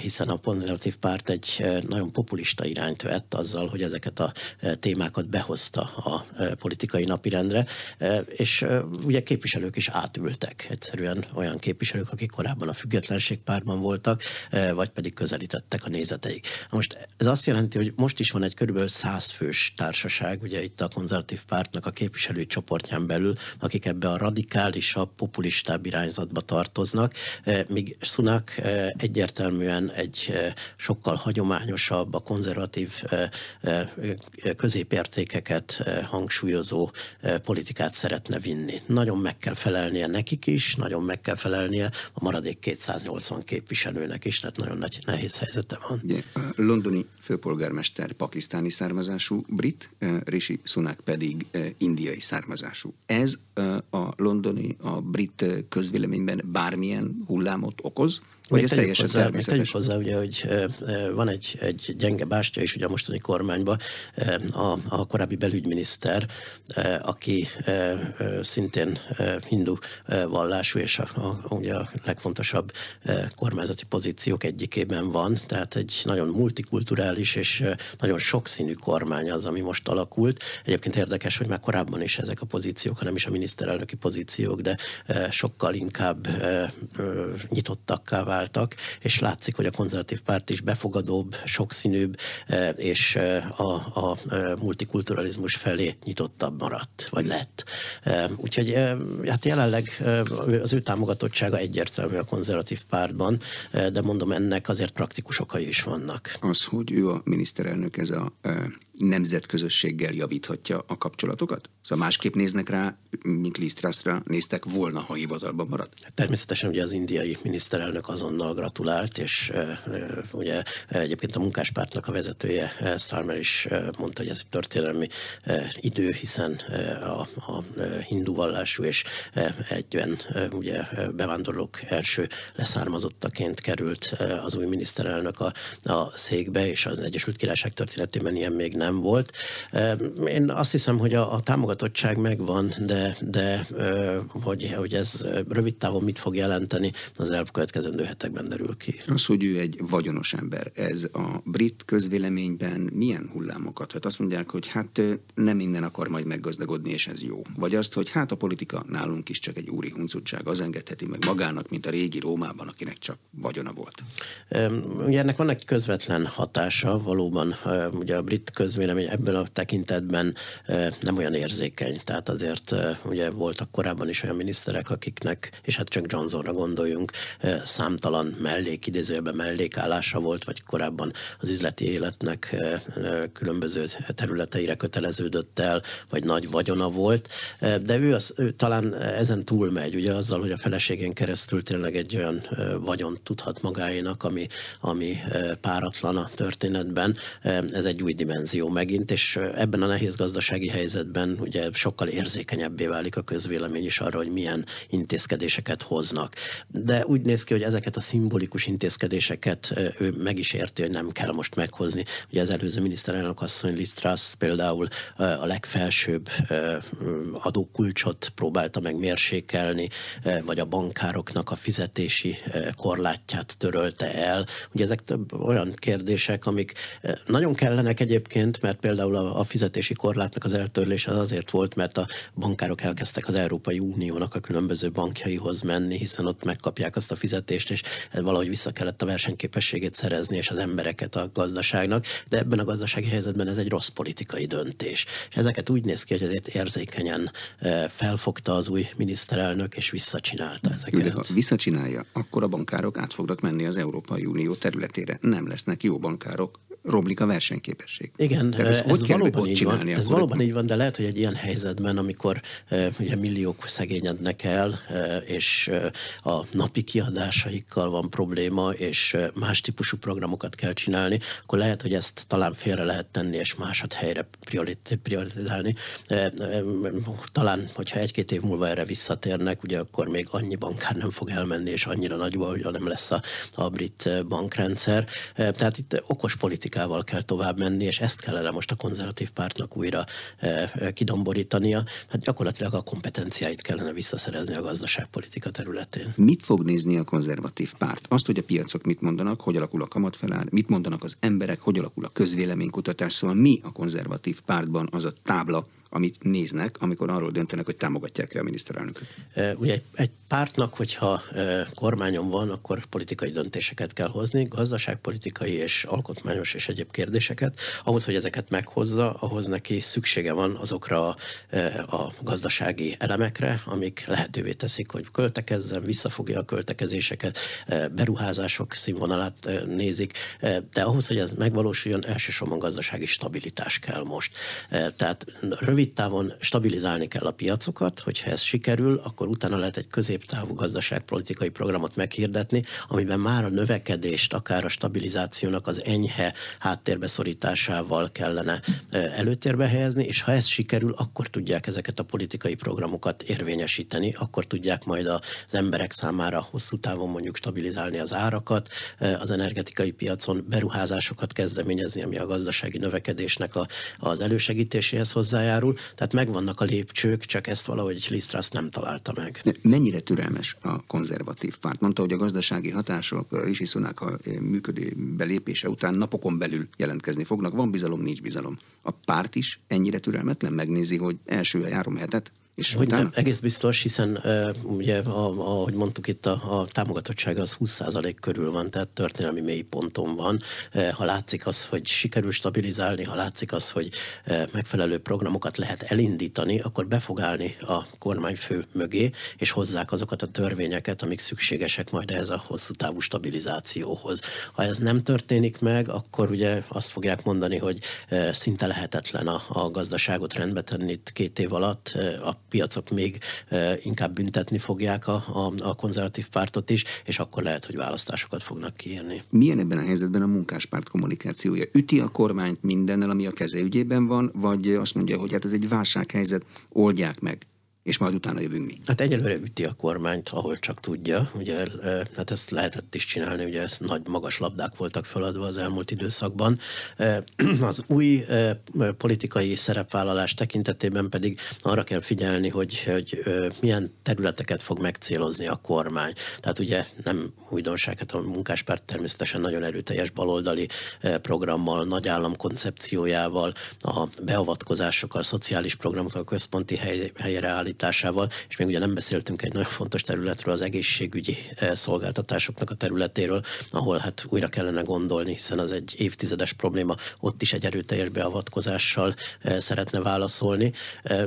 hiszen a konzervatív párt egy nagyon populista irányt vett azzal, hogy ezeket a témákat behozta a politikai napirendre, és ugye képviselők is átültek, egyszerűen olyan képviselők, akik korábban a függetlenség pártban voltak, eh, vagy pedig közelítettek a nézeteik. Most ez azt jelenti, hogy most is van egy körülbelül száz fős társaság, ugye itt a konzervatív pártnak a képviselői csoportján belül, akik ebbe a radikálisabb, populistább irányzatba tartoznak, eh, míg Sunak eh, egyértelműen egy sokkal hagyományosabb, a konzervatív középértékeket hangsúlyozó politikát szeretne vinni. Nagyon meg kell felelnie nekik is, nagyon meg kell felelnie a maradék 280 80 képviselőnek is, tehát nagyon nagy nehéz helyzete van. Ugye, londoni főpolgármester pakisztáni származású brit, eh, Rishi Sunak pedig eh, indiai származású. Ez eh, a londoni, a brit közvéleményben bármilyen hullámot okoz? Vagy ez teljesen hozzá, természetes? Tegyük hozzá, ugye, hogy van egy, egy gyenge bástya is ugye a mostani kormányban, a, a korábbi belügyminiszter, aki szintén hindu vallású, és a, a, ugye a legfontosabb kormányzati pozíciók egyikében van, tehát egy nagyon multikulturális és nagyon sokszínű kormány az, ami most alakult. Egyébként érdekes, hogy már korábban is ezek a pozíciók, hanem is a miniszterelnöki pozíciók, de sokkal inkább nyitottakká váltak, és látszik, hogy a konzervatív párt is befogadóbb, sokszínűbb, és a, a multikulturalizmus felé nyitottabb maradt, vagy lett. Úgyhogy hát jelenleg az ő támogatottsága egyértelmű a konzervatív pártban, de mondom, ennek azért praktikus okai is vannak. Az, hogy ő a miniszterelnök, ez a nemzetközösséggel javíthatja a kapcsolatokat? Szóval másképp néznek rá, mint Lisztraszra néztek volna, ha hivatalban marad? Természetesen ugye az indiai miniszterelnök azonnal gratulált, és ugye egyébként a munkáspártnak a vezetője Starmer is mondta, hogy ez egy történelmi idő, hiszen a, a hindu vallású és egyben ugye bevándorlók első leszármazottaként került az új miniszterelnök a, a székbe, és az Egyesült Királyság történetében ilyen még nem nem volt. Én azt hiszem, hogy a, a támogatottság megvan, de, de hogy, hogy ez rövid távon mit fog jelenteni, az elkövetkezendő hetekben derül ki. Az, hogy ő egy vagyonos ember, ez a brit közvéleményben milyen hullámokat? Hát azt mondják, hogy hát nem minden akar majd meggazdagodni, és ez jó. Vagy azt, hogy hát a politika nálunk is csak egy úri huncutság, az engedheti meg magának, mint a régi Rómában, akinek csak vagyona volt. Ugye ennek van egy közvetlen hatása, valóban ugye a brit köz közvélemény ebből a tekintetben nem olyan érzékeny. Tehát azért ugye voltak korábban is olyan miniszterek, akiknek, és hát csak Johnsonra gondoljunk, számtalan mellék, idézőjelben mellékállása volt, vagy korábban az üzleti életnek különböző területeire köteleződött el, vagy nagy vagyona volt, de ő, az, ő talán ezen túlmegy, ugye azzal, hogy a feleségén keresztül tényleg egy olyan vagyon tudhat magáénak, ami, ami páratlan a történetben, ez egy új dimenzió megint, és ebben a nehéz gazdasági helyzetben ugye sokkal érzékenyebbé válik a közvélemény is arra, hogy milyen intézkedéseket hoznak. De úgy néz ki, hogy ezeket a szimbolikus intézkedéseket ő meg is érti, hogy nem kell most meghozni. Ugye az előző miniszterelnök asszony Liz Truss például a legfelsőbb adókulcsot próbálta meg mérsékelni, vagy a bankároknak a fizetési korlátját törölte el. Ugye ezek több olyan kérdések, amik nagyon kellenek egyébként, mert például a, fizetési korlátnak az eltörlése az azért volt, mert a bankárok elkezdtek az Európai Uniónak a különböző bankjaihoz menni, hiszen ott megkapják azt a fizetést, és valahogy vissza kellett a versenyképességét szerezni, és az embereket a gazdaságnak, de ebben a gazdasági helyzetben ez egy rossz politikai döntés. És ezeket úgy néz ki, hogy ezért érzékenyen felfogta az új miniszterelnök, és visszacsinálta ezeket. Ha visszacsinálja, akkor a bankárok át fognak menni az Európai Unió területére. Nem lesznek jó bankárok, romlik a versenyképesség. Igen, ez, ez valóban így van. Ez valóban így van, de lehet, hogy egy ilyen helyzetben, amikor uh, ugye milliók szegényednek el, uh, és uh, a napi kiadásaikkal van probléma, és más típusú programokat kell csinálni, akkor lehet, hogy ezt talán félre lehet tenni, és másod helyre prioritizálni. Talán, hogyha egy-két év múlva erre visszatérnek, ugye akkor még annyi bankár nem fog elmenni, és annyira nagy, hogy nem lesz a, a brit bankrendszer. Tehát itt okos politika politikával kell tovább menni, és ezt kellene most a konzervatív pártnak újra e, e, kidomborítania. Hát gyakorlatilag a kompetenciáit kellene visszaszerezni a gazdaságpolitika területén. Mit fog nézni a konzervatív párt? Azt, hogy a piacok mit mondanak, hogy alakul a kamatfelár, mit mondanak az emberek, hogy alakul a közvéleménykutatás, szóval mi a konzervatív pártban az a tábla, amit néznek, amikor arról döntenek, hogy támogatják-e a miniszterelnököt? Ugye egy pártnak, hogyha kormányon van, akkor politikai döntéseket kell hozni, gazdaságpolitikai és alkotmányos és egyéb kérdéseket. Ahhoz, hogy ezeket meghozza, ahhoz neki szüksége van azokra a, a gazdasági elemekre, amik lehetővé teszik, hogy költekezzen, visszafogja a költekezéseket, beruházások színvonalát nézik, de ahhoz, hogy ez megvalósuljon, elsősorban gazdasági stabilitás kell most. Tehát rövid távon stabilizálni kell a piacokat, hogyha ez sikerül, akkor utána lehet egy középtávú gazdaságpolitikai programot meghirdetni, amiben már a növekedést, akár a stabilizációnak az enyhe háttérbe szorításával kellene előtérbe helyezni, és ha ez sikerül, akkor tudják ezeket a politikai programokat érvényesíteni, akkor tudják majd az emberek számára hosszú távon mondjuk stabilizálni az árakat, az energetikai piacon beruházásokat kezdeményezni, ami a gazdasági növekedésnek a, az elősegítéséhez hozzájárul, járul, tehát megvannak a lépcsők, csak ezt valahogy Liz Truss nem találta meg. Mennyire türelmes a konzervatív párt? Mondta, hogy a gazdasági hatások Rishi Sunak a működő belépése után napokon belül jelentkezni fognak. Van bizalom, nincs bizalom. A párt is ennyire türelmetlen megnézi, hogy első három hetet és hogy nem, egész biztos, hiszen ugye, a, ahogy mondtuk itt, a, a támogatottság az 20% körül van, tehát történelmi mély ponton van. Ha látszik az, hogy sikerül stabilizálni, ha látszik az, hogy megfelelő programokat lehet elindítani, akkor be fog állni a kormányfő mögé, és hozzák azokat a törvényeket, amik szükségesek majd ehhez a hosszú távú stabilizációhoz. Ha ez nem történik meg, akkor ugye azt fogják mondani, hogy szinte lehetetlen a, a gazdaságot rendbe tenni itt két év alatt. A piacok még inkább büntetni fogják a, a, a konzervatív pártot is, és akkor lehet, hogy választásokat fognak kiírni. Milyen ebben a helyzetben a munkáspárt kommunikációja? Üti a kormányt mindennel, ami a keze ügyében van, vagy azt mondja, hogy hát ez egy válsághelyzet, oldják meg? És majd utána jövünk mi. Hát egyelőre üti a kormányt, ahol csak tudja. Ugye, hát ezt lehetett is csinálni, ugye ez nagy magas labdák voltak feladva az elmúlt időszakban. Az új politikai szerepvállalás tekintetében pedig arra kell figyelni, hogy, hogy milyen területeket fog megcélozni a kormány. Tehát ugye nem újdonság, hát a munkáspárt természetesen nagyon erőteljes baloldali programmal, nagy állam koncepciójával, a beavatkozásokkal, a szociális programokkal, a központi hely, helyre állításával, és még ugye nem beszéltünk egy nagyon fontos területről, az egészségügyi szolgáltatásoknak a területéről, ahol hát újra kellene gondolni, hiszen az egy évtizedes probléma, ott is egy erőteljes beavatkozással szeretne válaszolni,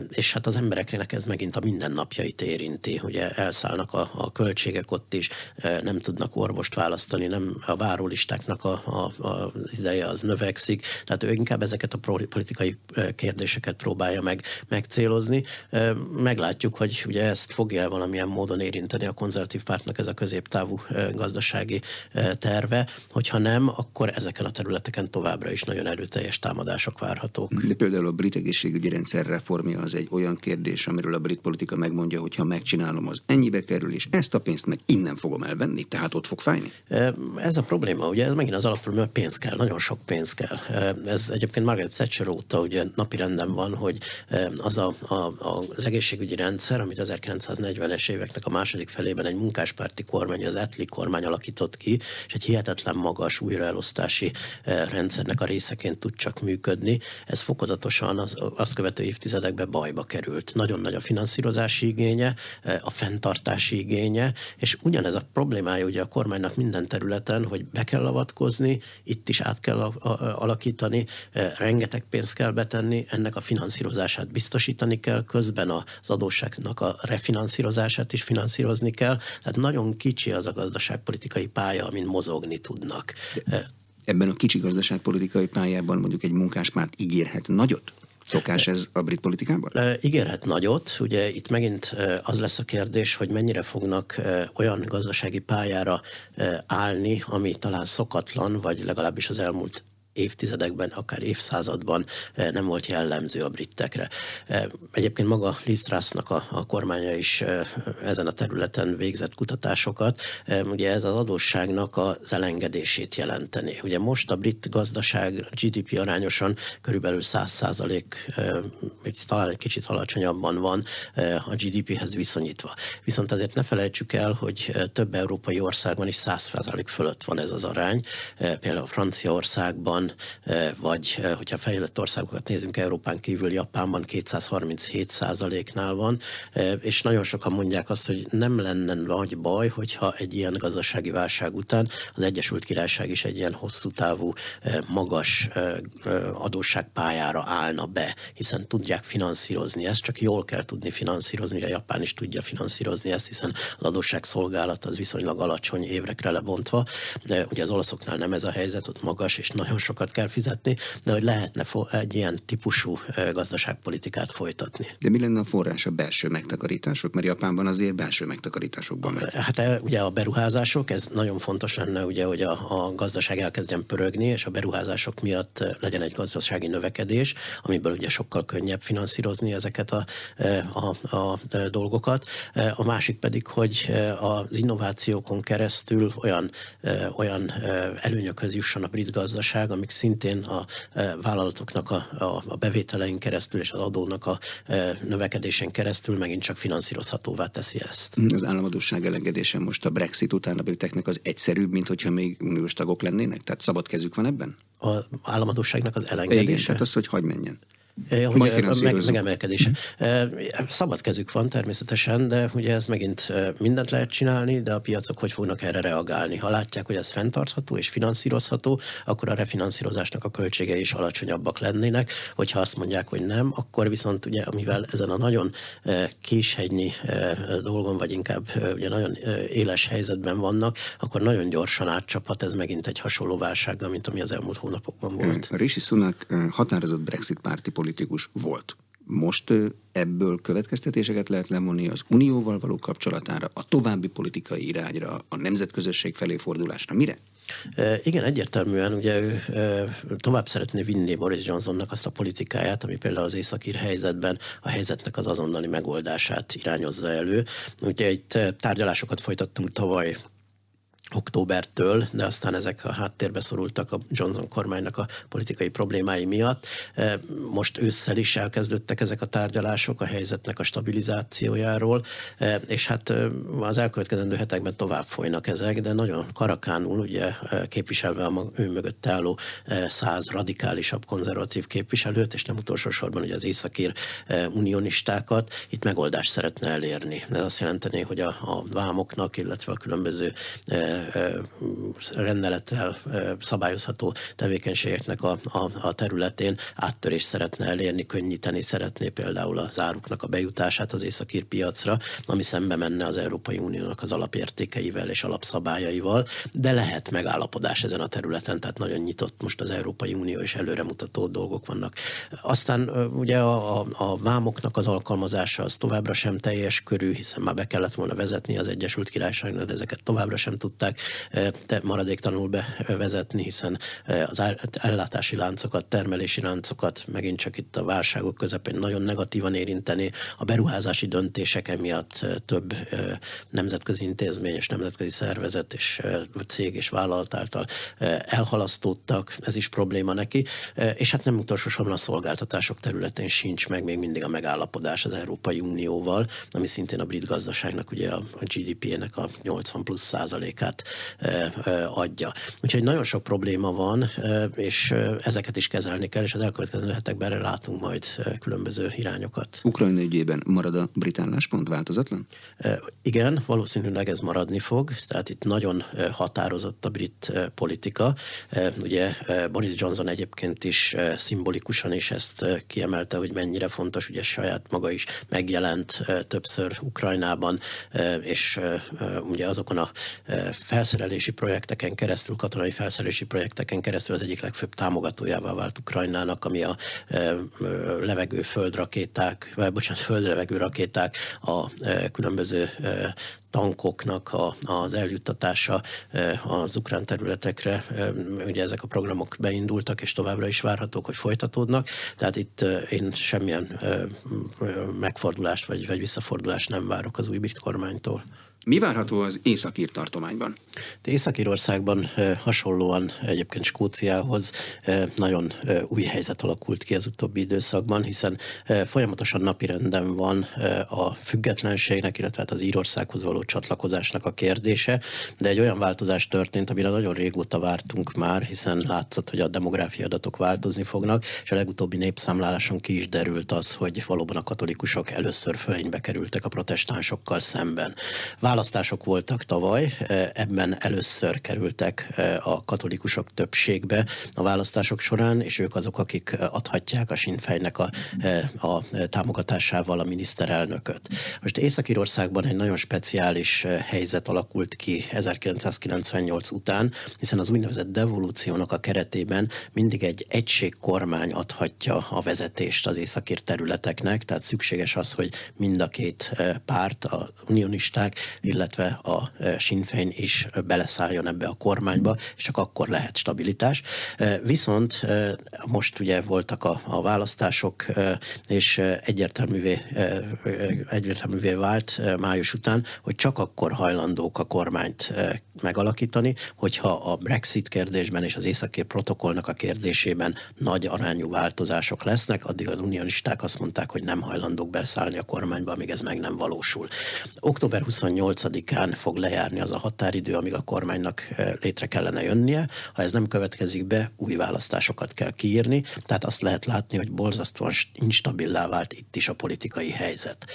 és hát az embereknek ez megint a mindennapjait érinti. Ugye elszállnak a, a költségek ott is, nem tudnak orvost választani, nem a várólistáknak a, a, a, ideje az növekszik, tehát ő inkább ezeket a politikai kérdéseket próbálja meg megcélozni. Meglátjuk, hogy ugye ezt fogja valamilyen módon érinteni a konzervatív pártnak ez a középtávú gazdasági terve, hogyha nem, akkor ezeken a területeken továbbra is nagyon erőteljes támadások várhatók. De például a brit egészségügyi rendszer reformja az egy olyan kérdés, amiről a brit politika megmondja, hogy ha megcsinálom, az ennyibe kerül, és ezt a pénzt meg innen fogom elvenni, tehát ott fog fájni? Ez a probléma, ugye ez megint az alapprobléma, pénz kell, nagyon sok pénz kell. Ez egyébként Margaret Thatcher óta ugye napi renden van, hogy az a, a, az egészségügyi rendszer, amit 1940-es éveknek a második felében egy munkáspárti kormány, az Etli kormány alakított ki, és egy hihetetlen magas újraelosztási rendszernek a részeként tud csak működni. Ez fokozatosan az, azt követő évtizedekben bajba került. Nagyon nagy a finanszírozási igénye, a fenntartási igénye, és ugyanez a problémája ugye a kormánynak minden területen, hogy be kell avatkozni, itt is át kell alakítani, rengeteg pénzt kell betenni, ennek a finanszírozását biztosítani kell, közben az adósságnak a refinanszírozását is finanszírozni kell. Tehát nagyon kicsi az a gazdaságpolitikai pálya, amin mozogni tudnak. Ebben a kicsi gazdaságpolitikai pályában mondjuk egy munkáspárt ígérhet nagyot? Szokás ez a brit politikában? Ígérhet nagyot. Ugye itt megint az lesz a kérdés, hogy mennyire fognak olyan gazdasági pályára állni, ami talán szokatlan, vagy legalábbis az elmúlt évtizedekben, akár évszázadban eh, nem volt jellemző a britekre. Eh, egyébként maga Liz Trussnak a, a kormánya is eh, ezen a területen végzett kutatásokat. Ugye ez az adósságnak az elengedését jelenteni. Ugye most a brit gazdaság GDP arányosan körülbelül 100 százalék, talán egy kicsit alacsonyabban van a GDP-hez viszonyítva. Viszont azért ne felejtsük el, hogy több európai országban is 100 százalék fölött van ez az arány. Például Franciaországban Eh, vagy hogyha fejlett országokat nézünk Európán kívül, Japánban 237 százaléknál van, és nagyon sokan mondják azt, hogy nem lenne nagy baj, hogyha egy ilyen gazdasági válság után az Egyesült Királyság is egy ilyen hosszú távú, magas adósságpályára állna be, hiszen tudják finanszírozni ezt, csak jól kell tudni finanszírozni, a Japán is tudja finanszírozni ezt, hiszen az adósság szolgálat az viszonylag alacsony évrekre lebontva. De ugye az olaszoknál nem ez a helyzet, ott magas, és nagyon sokat kell fizetni, de hogy lehetne egy ilyen típusú gazdaságpolitikát folytatni. De mi lenne a forrás a belső megtakarítások? Mert Japánban azért belső megtakarításokban megy. Hát ugye a beruházások, ez nagyon fontos lenne, ugye, hogy a, a gazdaság elkezdjen pörögni, és a beruházások miatt legyen egy gazdasági növekedés, amiből ugye sokkal könnyebb finanszírozni ezeket a, a, a dolgokat. A másik pedig, hogy az innovációkon keresztül olyan, olyan előnyökhöz jusson a brit gazdaság, amik szintén a e, vállalatoknak a, a, a bevételein keresztül és az adónak a e, növekedésén keresztül megint csak finanszírozhatóvá teszi ezt. Az államadóság elengedése most a Brexit után a briteknek az egyszerűbb, mint hogyha még uniós tagok lennének? Tehát szabad kezük van ebben? Az államadóságnak az elengedése? Igen, tehát az, hogy hagy menjen. Eh, hogy Majd eh, meg, megemelkedése. Eh, szabad kezük van természetesen, de ugye ez megint mindent lehet csinálni, de a piacok hogy fognak erre reagálni? Ha látják, hogy ez fenntartható és finanszírozható, akkor a refinanszírozásnak a költségei is alacsonyabbak lennének. Hogyha azt mondják, hogy nem, akkor viszont ugye, mivel ezen a nagyon késhegynyi dolgon, vagy inkább ugye nagyon éles helyzetben vannak, akkor nagyon gyorsan átcsaphat ez megint egy hasonló válsággal, mint ami az elmúlt hónapokban volt. Rishi Sunak határozott Brexit párti politikus volt. Most ebből következtetéseket lehet lemonni az unióval való kapcsolatára, a további politikai irányra, a nemzetközösség felé fordulásra. Mire? Igen, egyértelműen ugye ő tovább szeretné vinni Boris Johnsonnak azt a politikáját, ami például az északír helyzetben a helyzetnek az azonnali megoldását irányozza elő. Ugye itt tárgyalásokat folytattunk tavaly októbertől, de aztán ezek a háttérbe szorultak a Johnson kormánynak a politikai problémái miatt. E, most ősszel is elkezdődtek ezek a tárgyalások a helyzetnek a stabilizációjáról, e, és hát e, az elkövetkezendő hetekben tovább folynak ezek, de nagyon karakánul, ugye képviselve a ő mögött álló száz radikálisabb konzervatív képviselőt, és nem utolsó sorban ugye az északír unionistákat, itt megoldást szeretne elérni. Ez azt jelenteni, hogy a, a vámoknak, illetve a különböző rendelettel szabályozható tevékenységeknek a, a, a területén áttörést szeretne elérni, könnyíteni szeretné például az áruknak a bejutását az északír piacra, ami szembe menne az Európai Uniónak az alapértékeivel és alapszabályaival, de lehet megállapodás ezen a területen, tehát nagyon nyitott most az Európai Unió és előremutató dolgok vannak. Aztán ugye a, a, a vámoknak az alkalmazása az továbbra sem teljes körű, hiszen már be kellett volna vezetni az Egyesült Királyságnak, de ezeket továbbra sem tudták de maradéktalanul bevezetni, hiszen az ellátási láncokat, termelési láncokat megint csak itt a válságok közepén nagyon negatívan érinteni. A beruházási döntések emiatt több nemzetközi intézmény és nemzetközi szervezet és cég és vállalat által elhalasztódtak, ez is probléma neki, és hát nem utolsó sorban a szolgáltatások területén sincs meg még mindig a megállapodás az Európai Unióval, ami szintén a brit gazdaságnak ugye a GDP-nek a 80 plusz százalékát adja. Úgyhogy nagyon sok probléma van, és ezeket is kezelni kell, és az elkövetkező hetekben erre látunk majd különböző irányokat. Ukrajna ügyében marad a brit álláspont változatlan? Igen, valószínűleg ez maradni fog, tehát itt nagyon határozott a brit politika. Ugye Boris Johnson egyébként is szimbolikusan is ezt kiemelte, hogy mennyire fontos, ugye saját maga is megjelent többször Ukrajnában, és ugye azokon a felszerelési projekteken keresztül, katonai felszerelési projekteken keresztül az egyik legfőbb támogatójává vált Ukrajnának, ami a levegő földrakéták, vagy bocsánat, földlevegő rakéták, a különböző tankoknak a, az eljuttatása az ukrán területekre. Ugye ezek a programok beindultak, és továbbra is várhatók, hogy folytatódnak. Tehát itt én semmilyen megfordulást vagy, vagy visszafordulást nem várok az új brit kormánytól. Mi várható az Északír tartományban? De Északírországban hasonlóan egyébként Skóciához nagyon új helyzet alakult ki az utóbbi időszakban, hiszen folyamatosan napirenden van a függetlenségnek, illetve hát az Írországhoz való csatlakozásnak a kérdése, de egy olyan változás történt, amire nagyon régóta vártunk már, hiszen látszott, hogy a demográfiai adatok változni fognak, és a legutóbbi népszámláláson ki is derült az, hogy valóban a katolikusok először fölénybe kerültek a protestánsokkal szemben Választások voltak tavaly, ebben először kerültek a katolikusok többségbe a választások során, és ők azok, akik adhatják a Sinfejnek a, a támogatásával a miniszterelnököt. Most Észak-Írországban egy nagyon speciális helyzet alakult ki 1998 után, hiszen az úgynevezett devolúciónak a keretében mindig egy egységkormány adhatja a vezetést az északír területeknek, tehát szükséges az, hogy mind a két párt, a unionisták, illetve a Sinn Féin is beleszálljon ebbe a kormányba, és csak akkor lehet stabilitás. Viszont most ugye voltak a, a választások, és egyértelművé, egyértelművé vált május után, hogy csak akkor hajlandók a kormányt megalakítani, hogyha a Brexit kérdésben és az északi protokollnak a kérdésében nagy arányú változások lesznek, addig az unionisták azt mondták, hogy nem hajlandók beszállni a kormányba, amíg ez meg nem valósul. Október 28-án fog lejárni az a határidő, amíg a kormánynak eh, létre kellene jönnie. Ha ez nem következik be, új választásokat kell kiírni, tehát azt lehet látni, hogy borzasztóan instabilá vált itt is a politikai helyzet.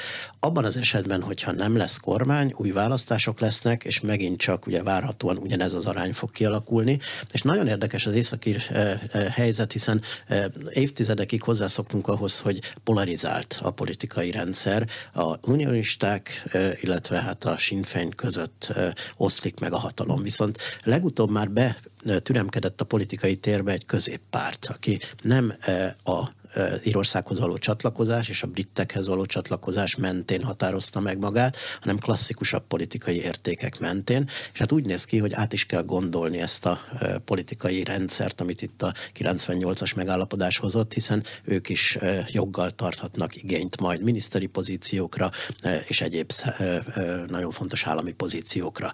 Abban az esetben, hogyha nem lesz kormány, új választások lesznek, és megint csak ugye várhatóan ugyanez az arány fog kialakulni. És nagyon érdekes az északi eh, eh, helyzet, hiszen évtizedekig hozzászoktunk ahhoz, hogy polarizált a politikai rendszer. A unionisták, illetve hát a Sinn között oszlik meg a hatalom. Viszont legutóbb már be türemkedett a politikai térbe egy középpárt, aki nem a Írországhoz való csatlakozás és a britekhez való csatlakozás mentén határozta meg magát, hanem klasszikusabb politikai értékek mentén, és hát úgy néz ki, hogy át is kell gondolni ezt a politikai rendszert, amit itt a 98-as megállapodás hozott, hiszen ők is joggal tarthatnak igényt majd miniszteri pozíciókra és egyéb nagyon fontos állami pozíciókra.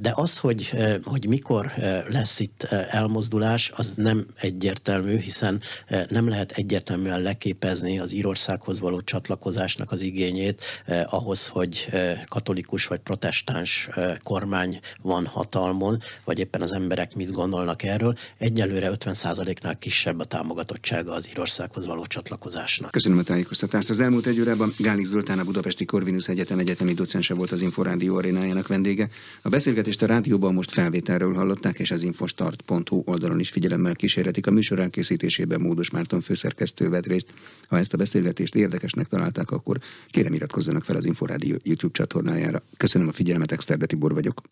De az, hogy, hogy mikor lesz itt elmozdulás, az nem egyértelmű, hiszen nem lehet egyértelműen leképezni az Írországhoz való csatlakozásnak az igényét ahhoz, hogy katolikus vagy protestáns kormány van hatalmon, vagy éppen az emberek mit gondolnak erről. Egyelőre 50%-nál kisebb a támogatottsága az Írországhoz való csatlakozásnak. Köszönöm a tájékoztatást. Az elmúlt egy órában Gálik Zoltán, a Budapesti Corvinus Egyetem egyetemi docense volt az Inforádió arénájának vendége. A beszélgetést a rádióban most felvételről hallották, és az infostart.hu oldalon is figyelemmel kísérhetik. A műsor elkészítésében Módos Márton főszerkesztő vett részt. Ha ezt a beszélgetést érdekesnek találták, akkor kérem iratkozzanak fel az Inforádió YouTube csatornájára. Köszönöm a figyelmet, Exterde Tibor vagyok.